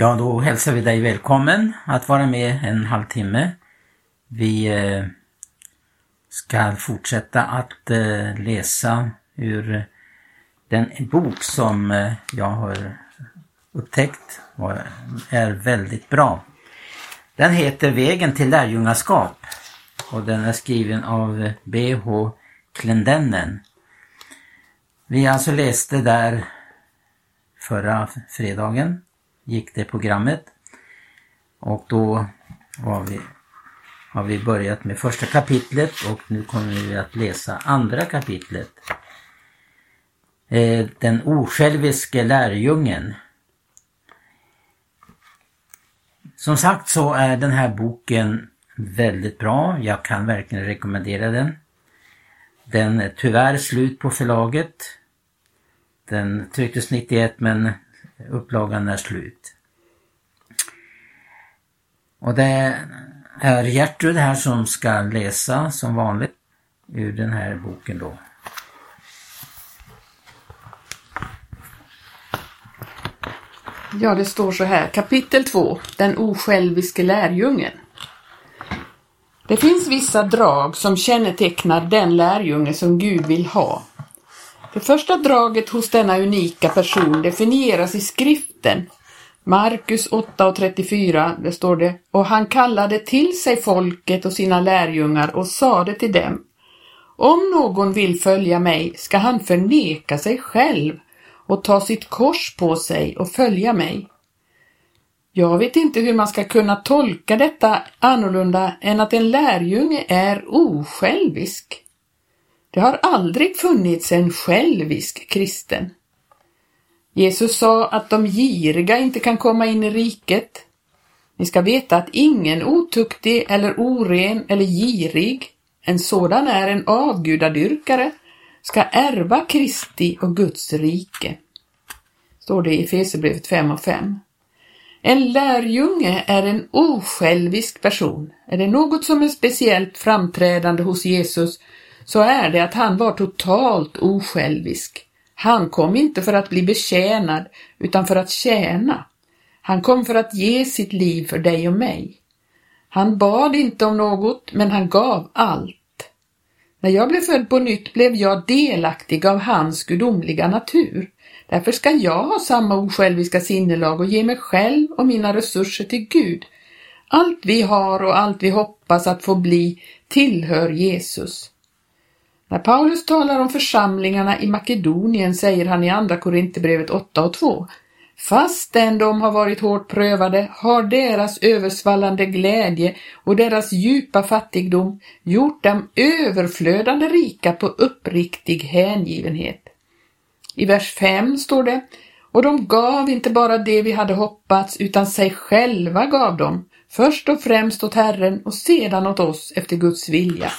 Ja, då hälsar vi dig välkommen att vara med en halvtimme. Vi eh, ska fortsätta att eh, läsa ur den bok som eh, jag har upptäckt och är väldigt bra. Den heter Vägen till lärjungaskap och den är skriven av B.H. Klendennen. Vi alltså läste där förra fredagen gick det programmet. Och då har vi, har vi börjat med första kapitlet och nu kommer vi att läsa andra kapitlet. Eh, den osjälviske lärjungen. Som sagt så är den här boken väldigt bra. Jag kan verkligen rekommendera den. Den är tyvärr slut på förlaget. Den trycktes 91 men upplagan är slut. Och det är Gertrud här som ska läsa som vanligt ur den här boken då. Ja, det står så här. Kapitel 2. Den osjälviske lärjungen. Det finns vissa drag som kännetecknar den lärjunge som Gud vill ha det första draget hos denna unika person definieras i skriften. Markus 8.34, det står det, och han kallade till sig folket och sina lärjungar och sade till dem, om någon vill följa mig ska han förneka sig själv och ta sitt kors på sig och följa mig. Jag vet inte hur man ska kunna tolka detta annorlunda än att en lärjunge är osjälvisk. Det har aldrig funnits en självisk kristen. Jesus sa att de giriga inte kan komma in i riket. Ni ska veta att ingen otuktig eller oren eller girig, en sådan är en avgudadyrkare, ska ärva Kristi och Guds rike. Står det i Efesierbrevet 5 och 5. En lärjunge är en osjälvisk person. Är det något som är speciellt framträdande hos Jesus så är det att han var totalt osjälvisk. Han kom inte för att bli betjänad utan för att tjäna. Han kom för att ge sitt liv för dig och mig. Han bad inte om något, men han gav allt. När jag blev född på nytt blev jag delaktig av hans gudomliga natur. Därför ska jag ha samma osjälviska sinnelag och ge mig själv och mina resurser till Gud. Allt vi har och allt vi hoppas att få bli tillhör Jesus. När Paulus talar om församlingarna i Makedonien säger han i Andra Korinthierbrevet 8 och 2 Fastän de har varit hårt prövade har deras översvallande glädje och deras djupa fattigdom gjort dem överflödande rika på uppriktig hängivenhet. I vers 5 står det och de gav inte bara det vi hade hoppats utan sig själva gav de, först och främst åt Herren och sedan åt oss efter Guds vilja.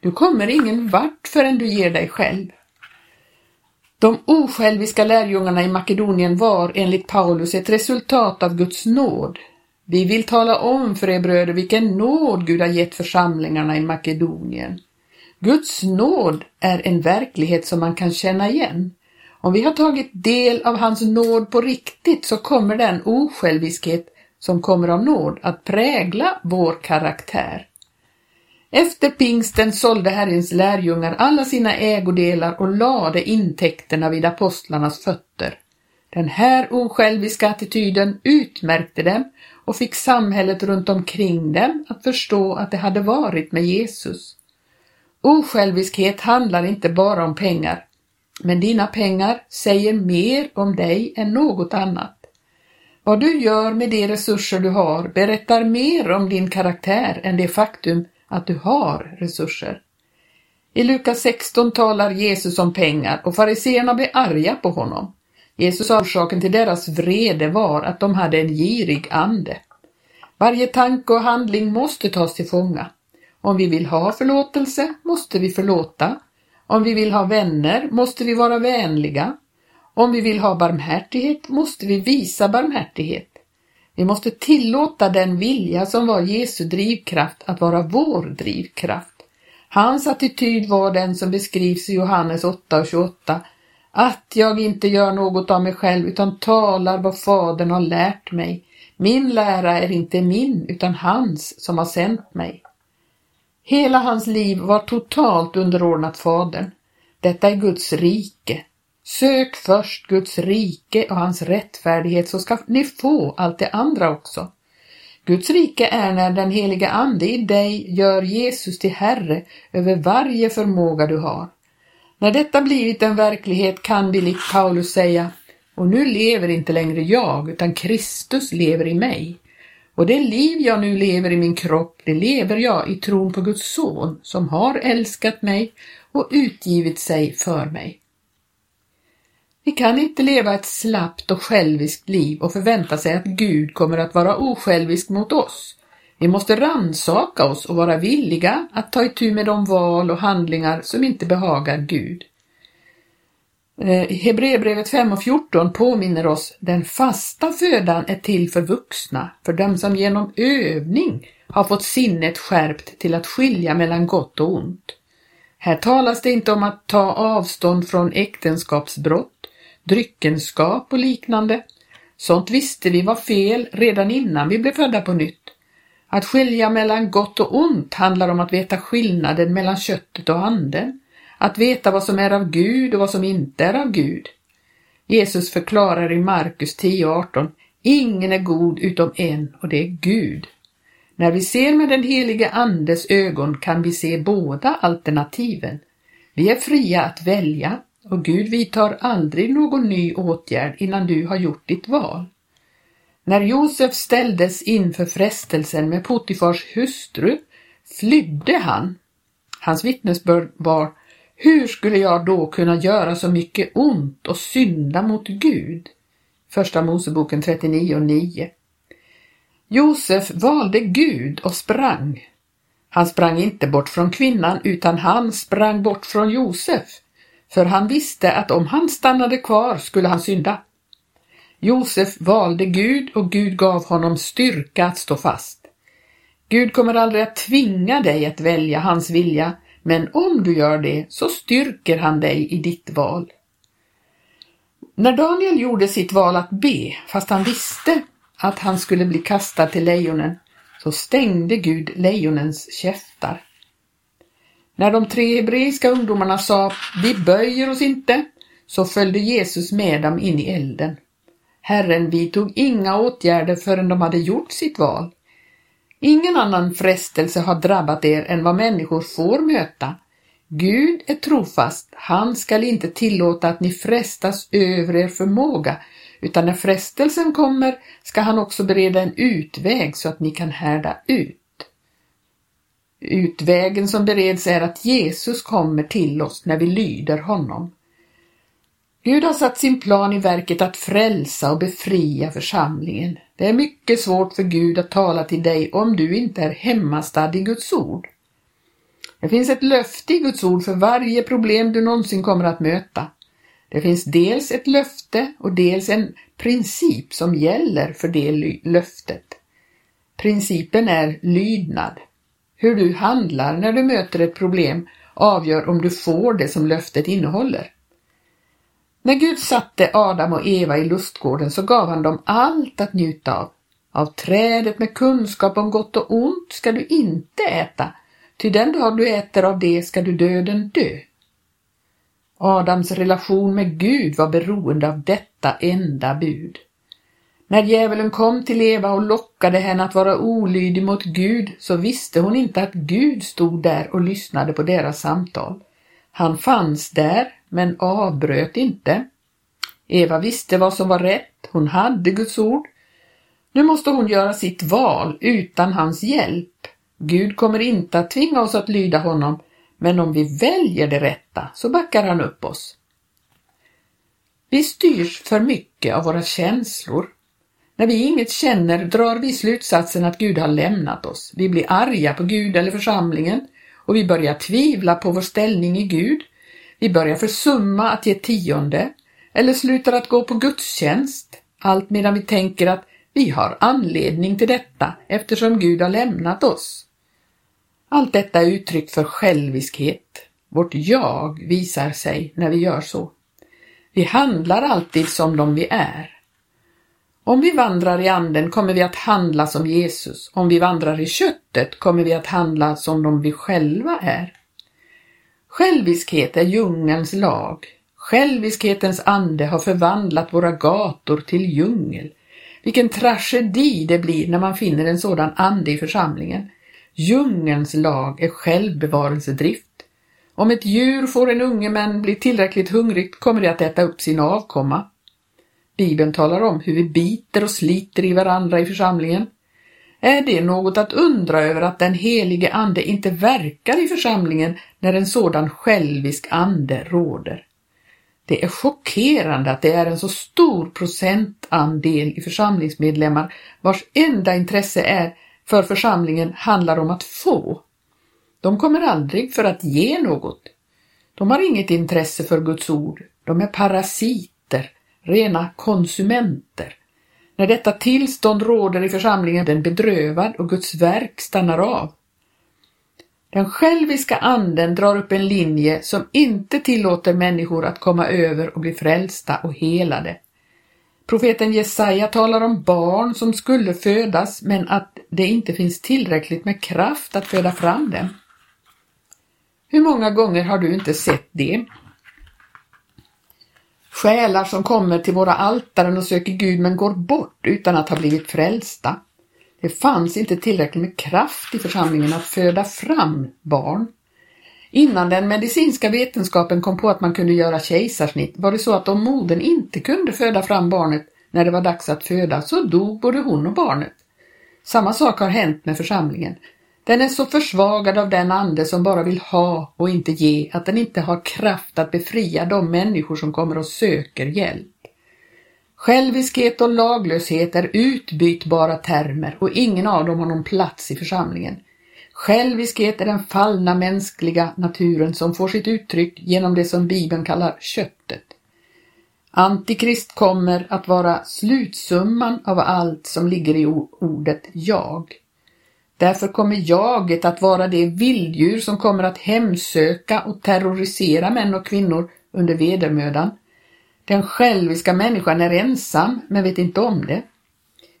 Du kommer ingen vart förrän du ger dig själv. De osjälviska lärjungarna i Makedonien var enligt Paulus ett resultat av Guds nåd. Vi vill tala om för er bröder vilken nåd Gud har gett församlingarna i Makedonien. Guds nåd är en verklighet som man kan känna igen. Om vi har tagit del av hans nåd på riktigt så kommer den osjälviskhet som kommer av nåd att prägla vår karaktär. Efter pingsten sålde Herrens lärjungar alla sina ägodelar och lade intäkterna vid apostlarnas fötter. Den här osjälviska attityden utmärkte dem och fick samhället runt omkring dem att förstå att det hade varit med Jesus. Osjälviskhet handlar inte bara om pengar, men dina pengar säger mer om dig än något annat. Vad du gör med de resurser du har berättar mer om din karaktär än det faktum att du har resurser. I Lukas 16 talar Jesus om pengar och fariseerna blir arga på honom. Jesus orsaken till deras vrede var att de hade en girig ande. Varje tanke och handling måste tas till fånga. Om vi vill ha förlåtelse måste vi förlåta. Om vi vill ha vänner måste vi vara vänliga. Om vi vill ha barmhärtighet måste vi visa barmhärtighet. Vi måste tillåta den vilja som var Jesu drivkraft att vara vår drivkraft. Hans attityd var den som beskrivs i Johannes 8 och 28. att jag inte gör något av mig själv utan talar vad Fadern har lärt mig. Min lära är inte min utan hans som har sänt mig. Hela hans liv var totalt underordnat Fadern. Detta är Guds rike. Sök först Guds rike och hans rättfärdighet så ska ni få allt det andra också. Guds rike är när den heliga Ande i dig gör Jesus till Herre över varje förmåga du har. När detta blivit en verklighet kan vi likt Paulus säga och nu lever inte längre jag utan Kristus lever i mig. Och det liv jag nu lever i min kropp, det lever jag i tron på Guds son som har älskat mig och utgivit sig för mig. Vi kan inte leva ett slappt och själviskt liv och förvänta sig att Gud kommer att vara osjälvisk mot oss. Vi måste ransaka oss och vara villiga att ta itu med de val och handlingar som inte behagar Gud. Eh, Hebreerbrevet 5 och 14 påminner oss den fasta födan är till för vuxna, för dem som genom övning har fått sinnet skärpt till att skilja mellan gott och ont. Här talas det inte om att ta avstånd från äktenskapsbrott, dryckenskap och liknande. Sånt visste vi var fel redan innan vi blev födda på nytt. Att skilja mellan gott och ont handlar om att veta skillnaden mellan köttet och anden. Att veta vad som är av Gud och vad som inte är av Gud. Jesus förklarar i Markus 10.18 Ingen är god utom en och det är Gud. När vi ser med den helige Andes ögon kan vi se båda alternativen. Vi är fria att välja och Gud vidtar aldrig någon ny åtgärd innan du har gjort ditt val. När Josef ställdes inför frestelsen med Potifars hustru flydde han. Hans vittnesbörd var Hur skulle jag då kunna göra så mycket ont och synda mot Gud? Första Moseboken 39.9. Josef valde Gud och sprang. Han sprang inte bort från kvinnan utan han sprang bort från Josef, för han visste att om han stannade kvar skulle han synda. Josef valde Gud och Gud gav honom styrka att stå fast. Gud kommer aldrig att tvinga dig att välja hans vilja, men om du gör det så styrker han dig i ditt val. När Daniel gjorde sitt val att be, fast han visste att han skulle bli kastad till lejonen, så stängde Gud lejonens käftar. När de tre hebreiska ungdomarna sa ”Vi böjer oss inte”, så följde Jesus med dem in i elden. Herren vidtog inga åtgärder förrän de hade gjort sitt val. Ingen annan frestelse har drabbat er än vad människor får möta. Gud är trofast, han skall inte tillåta att ni frestas över er förmåga, utan när frestelsen kommer ska han också bereda en utväg så att ni kan härda ut. Utvägen som bereds är att Jesus kommer till oss när vi lyder honom. Gud har satt sin plan i verket att frälsa och befria församlingen. Det är mycket svårt för Gud att tala till dig om du inte är hemmastad i Guds ord. Det finns ett löfte i Guds ord för varje problem du någonsin kommer att möta. Det finns dels ett löfte och dels en princip som gäller för det löftet. Principen är lydnad. Hur du handlar när du möter ett problem avgör om du får det som löftet innehåller. När Gud satte Adam och Eva i lustgården så gav han dem allt att njuta av. Av trädet med kunskap om gott och ont ska du inte äta, ty den dag du äter av det ska du döden dö. Adams relation med Gud var beroende av detta enda bud. När djävulen kom till Eva och lockade henne att vara olydig mot Gud så visste hon inte att Gud stod där och lyssnade på deras samtal. Han fanns där men avbröt inte. Eva visste vad som var rätt, hon hade Guds ord. Nu måste hon göra sitt val utan hans hjälp. Gud kommer inte att tvinga oss att lyda honom, men om vi väljer det rätta så backar han upp oss. Vi styrs för mycket av våra känslor. När vi inget känner drar vi slutsatsen att Gud har lämnat oss. Vi blir arga på Gud eller församlingen och vi börjar tvivla på vår ställning i Gud. Vi börjar försumma att ge tionde eller slutar att gå på gudstjänst, allt medan vi tänker att vi har anledning till detta eftersom Gud har lämnat oss. Allt detta är uttryck för själviskhet. Vårt jag visar sig när vi gör så. Vi handlar alltid som de vi är. Om vi vandrar i anden kommer vi att handla som Jesus. Om vi vandrar i köttet kommer vi att handla som de vi själva är. Själviskhet är djungelns lag. Själviskhetens ande har förvandlat våra gator till djungel. Vilken tragedi det blir när man finner en sådan ande i församlingen. Djungelns lag är självbevarelsedrift. Om ett djur får en unge men blir tillräckligt hungrigt kommer det att äta upp sin avkomma. Bibeln talar om hur vi biter och sliter i varandra i församlingen. Är det något att undra över att den helige ande inte verkar i församlingen när en sådan självisk ande råder? Det är chockerande att det är en så stor procentandel i församlingsmedlemmar vars enda intresse är för församlingen handlar om att få. De kommer aldrig för att ge något. De har inget intresse för Guds ord. De är parasiter, rena konsumenter. När detta tillstånd råder i församlingen den bedrövad och Guds verk stannar av. Den själviska anden drar upp en linje som inte tillåter människor att komma över och bli frälsta och helade. Profeten Jesaja talar om barn som skulle födas men att det inte finns tillräckligt med kraft att föda fram dem. Hur många gånger har du inte sett det? Själar som kommer till våra altaren och söker Gud men går bort utan att ha blivit frälsta. Det fanns inte tillräckligt med kraft i församlingen att föda fram barn. Innan den medicinska vetenskapen kom på att man kunde göra kejsarsnitt var det så att om modern inte kunde föda fram barnet när det var dags att föda så dog både hon och barnet. Samma sak har hänt med församlingen. Den är så försvagad av den ande som bara vill ha och inte ge att den inte har kraft att befria de människor som kommer och söker hjälp. Själviskhet och laglöshet är utbytbara termer och ingen av dem har någon plats i församlingen. Själviskhet är den fallna mänskliga naturen som får sitt uttryck genom det som Bibeln kallar köttet. Antikrist kommer att vara slutsumman av allt som ligger i ordet jag. Därför kommer jaget att vara det vilddjur som kommer att hemsöka och terrorisera män och kvinnor under vedermödan. Den själviska människan är ensam men vet inte om det.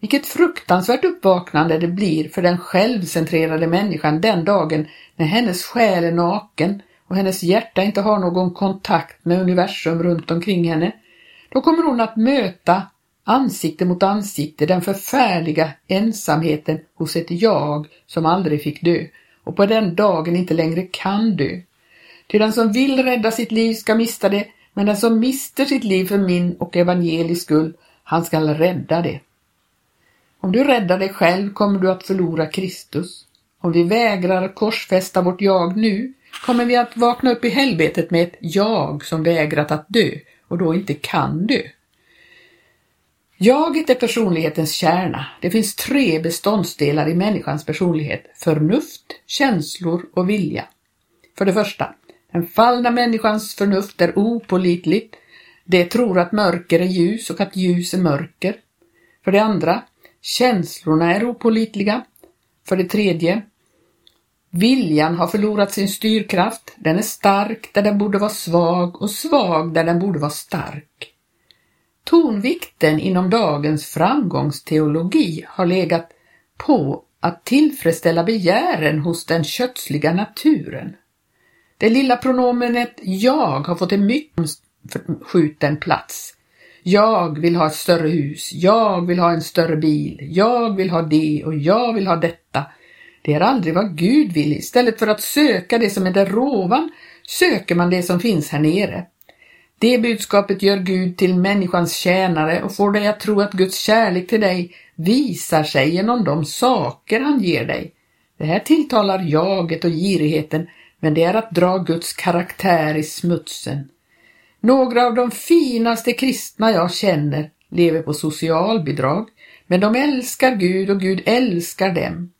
Vilket fruktansvärt uppvaknande det blir för den självcentrerade människan den dagen när hennes själ är naken och hennes hjärta inte har någon kontakt med universum runt omkring henne. Då kommer hon att möta ansikte mot ansikte den förfärliga ensamheten hos ett jag som aldrig fick dö och på den dagen inte längre kan dö. Till den som vill rädda sitt liv ska mista det, men den som mister sitt liv för min och evangelisk skull, han skall rädda det. Om du räddar dig själv kommer du att förlora Kristus. Om vi vägrar korsfästa vårt jag nu kommer vi att vakna upp i helvetet med ett jag som vägrat att dö och då inte kan dö. Jaget är personlighetens kärna. Det finns tre beståndsdelar i människans personlighet. Förnuft, känslor och vilja. För det första, den fallna människans förnuft är opolitligt. Det tror att mörker är ljus och att ljus är mörker. För det andra, känslorna är opolitliga. För det tredje, viljan har förlorat sin styrkraft. Den är stark där den borde vara svag och svag där den borde vara stark. Tonvikten inom dagens framgångsteologi har legat på att tillfredsställa begären hos den kötsliga naturen. Det lilla pronomenet jag har fått en mycket skjuten plats. Jag vill ha ett större hus, jag vill ha en större bil, jag vill ha det och jag vill ha detta. Det är aldrig vad Gud vill. Istället för att söka det som är där ovan söker man det som finns här nere. Det budskapet gör Gud till människans tjänare och får dig att tro att Guds kärlek till dig visar sig genom de saker han ger dig. Det här tilltalar jaget och girigheten, men det är att dra Guds karaktär i smutsen. Några av de finaste kristna jag känner lever på socialbidrag, men de älskar Gud och Gud älskar dem.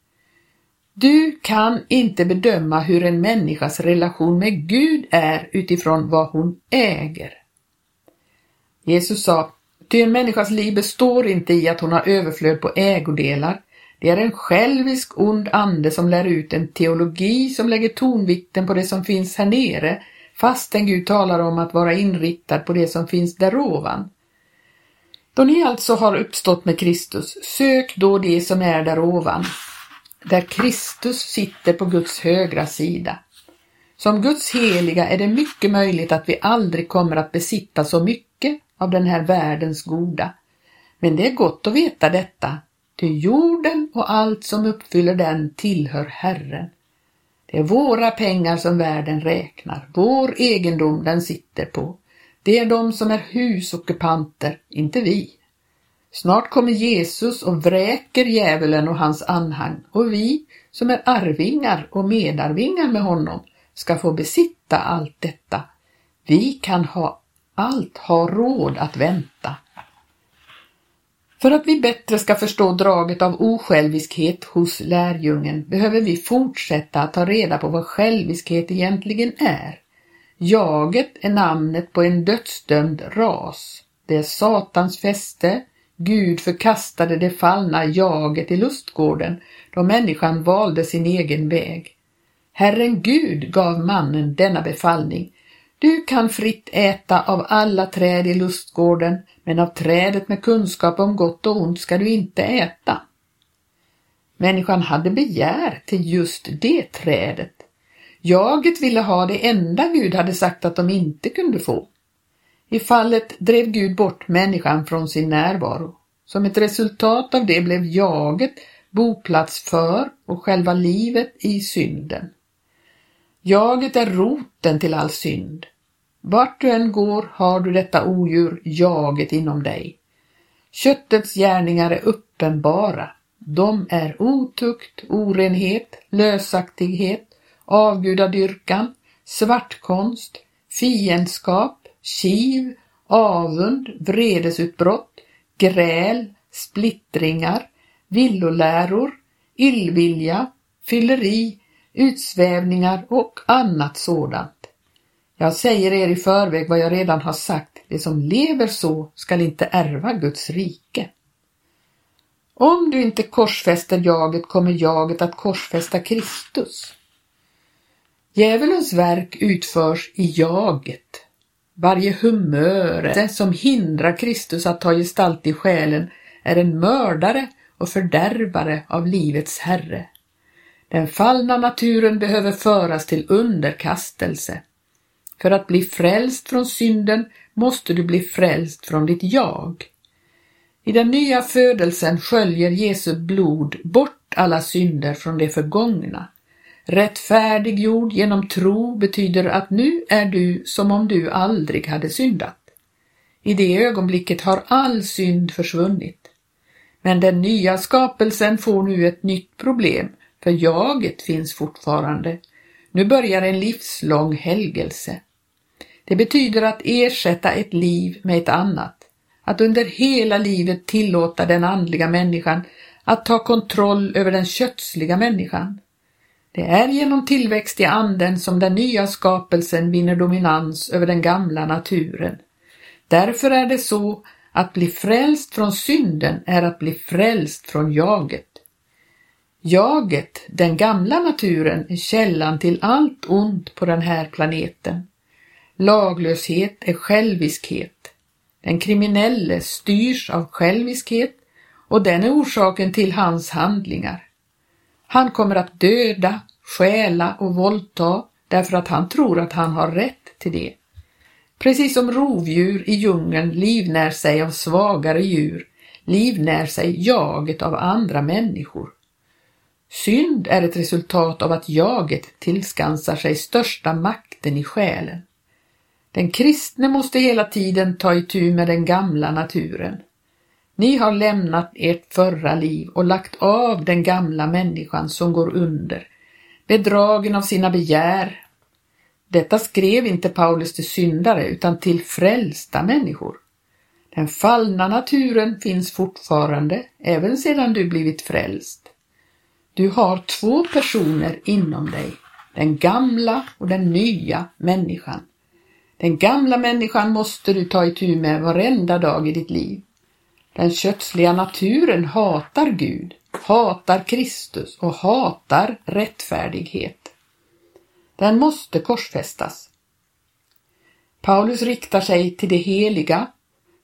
Du kan inte bedöma hur en människas relation med Gud är utifrån vad hon äger. Jesus sa, ty en människas liv består inte i att hon har överflöd på ägodelar. Det är en självisk ond ande som lär ut en teologi som lägger tonvikten på det som finns här nere fastän Gud talar om att vara inriktad på det som finns därovan. Då ni alltså har uppstått med Kristus, sök då det som är därovan, där Kristus sitter på Guds högra sida. Som Guds heliga är det mycket möjligt att vi aldrig kommer att besitta så mycket av den här världens goda. Men det är gott att veta detta, ty jorden och allt som uppfyller den tillhör Herren. Det är våra pengar som världen räknar, vår egendom den sitter på. Det är de som är husockupanter, inte vi. Snart kommer Jesus och vräker djävulen och hans anhang och vi som är arvingar och medarvingar med honom ska få besitta allt detta. Vi kan ha allt, ha råd att vänta. För att vi bättre ska förstå draget av osjälviskhet hos lärjungen behöver vi fortsätta att ta reda på vad själviskhet egentligen är. Jaget är namnet på en dödsdömd ras. Det är Satans fäste. Gud förkastade det fallna jaget i lustgården då människan valde sin egen väg. Herren Gud gav mannen denna befallning. Du kan fritt äta av alla träd i lustgården, men av trädet med kunskap om gott och ont ska du inte äta. Människan hade begär till just det trädet. Jaget ville ha det enda Gud hade sagt att de inte kunde få. I fallet drev Gud bort människan från sin närvaro. Som ett resultat av det blev jaget boplats för och själva livet i synden. Jaget är roten till all synd. Vart du än går har du detta odjur, jaget, inom dig. Köttets gärningar är uppenbara. De är otukt, orenhet, lösaktighet, avgudadyrkan, svartkonst, fiendskap, kiv, avund, vredesutbrott, gräl, splittringar, villoläror, illvilja, fylleri, utsvävningar och annat sådant. Jag säger er i förväg vad jag redan har sagt, det som lever så skall inte ärva Guds rike. Om du inte korsfäster jaget kommer jaget att korsfästa Kristus. Djävulens verk utförs i jaget. Varje humör som hindrar Kristus att ta gestalt i själen är en mördare och fördärvare av livets Herre. Den fallna naturen behöver föras till underkastelse. För att bli frälst från synden måste du bli frälst från ditt jag. I den nya födelsen sköljer Jesu blod bort alla synder från det förgångna. Rättfärdiggjord genom tro betyder att nu är du som om du aldrig hade syndat. I det ögonblicket har all synd försvunnit. Men den nya skapelsen får nu ett nytt problem, för jaget finns fortfarande. Nu börjar en livslång helgelse. Det betyder att ersätta ett liv med ett annat. Att under hela livet tillåta den andliga människan att ta kontroll över den kötsliga människan. Det är genom tillväxt i anden som den nya skapelsen vinner dominans över den gamla naturen. Därför är det så att bli frälst från synden är att bli frälst från jaget. Jaget, den gamla naturen, är källan till allt ont på den här planeten. Laglöshet är själviskhet. Den kriminelle styrs av själviskhet och den är orsaken till hans handlingar. Han kommer att döda, stjäla och våldta därför att han tror att han har rätt till det. Precis som rovdjur i djungeln livnär sig av svagare djur, livnär sig jaget av andra människor. Synd är ett resultat av att jaget tillskansar sig största makten i själen. Den kristne måste hela tiden ta itu med den gamla naturen. Ni har lämnat ert förra liv och lagt av den gamla människan som går under, bedragen av sina begär. Detta skrev inte Paulus till syndare utan till frälsta människor. Den fallna naturen finns fortfarande, även sedan du blivit frälst. Du har två personer inom dig, den gamla och den nya människan. Den gamla människan måste du ta itu med varenda dag i ditt liv. Den kötsliga naturen hatar Gud, hatar Kristus och hatar rättfärdighet. Den måste korsfästas. Paulus riktar sig till det heliga,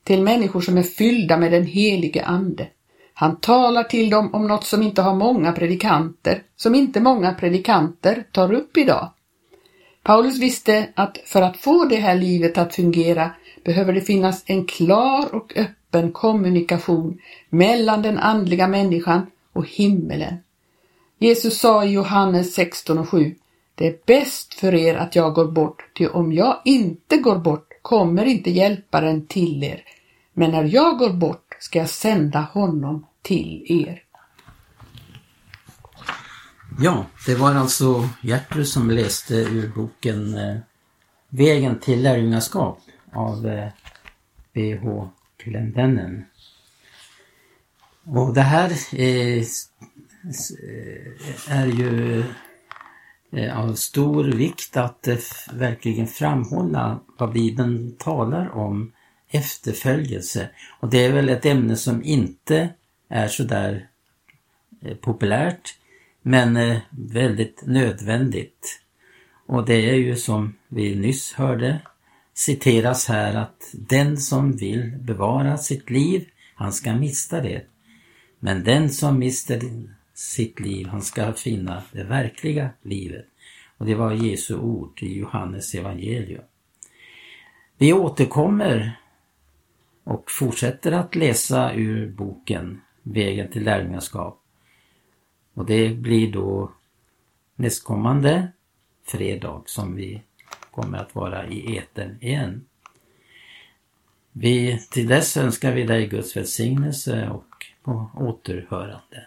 till människor som är fyllda med den helige Ande. Han talar till dem om något som inte har många predikanter, som inte många predikanter tar upp idag. Paulus visste att för att få det här livet att fungera behöver det finnas en klar och öppen kommunikation mellan den andliga människan och himmelen. Jesus sa i Johannes 16 och 7 Det är bäst för er att jag går bort, ty om jag inte går bort kommer inte hjälparen till er. Men när jag går bort ska jag sända honom till er. Ja, det var alltså Gertrud som läste ur boken eh, Vägen till lärjungaskap av eh, B.H den vännen. Och det här eh, är, eh, är ju eh, av stor vikt att verkligen framhålla vad Bibeln talar om efterföljelse. Och det är väl ett ämne som inte är sådär populärt men väldigt nödvändigt. Och det är ju som vi nyss hörde citeras här att den som vill bevara sitt liv, han ska mista det. Men den som mister sitt liv, han ska finna det verkliga livet. Och det var Jesu ord i Johannes evangelium. Vi återkommer och fortsätter att läsa ur boken Vägen till lärjungaskap. Och det blir då nästkommande fredag som vi kommer att vara i eten igen. Vi, till dess önskar vi dig Guds välsignelse och på återhörande.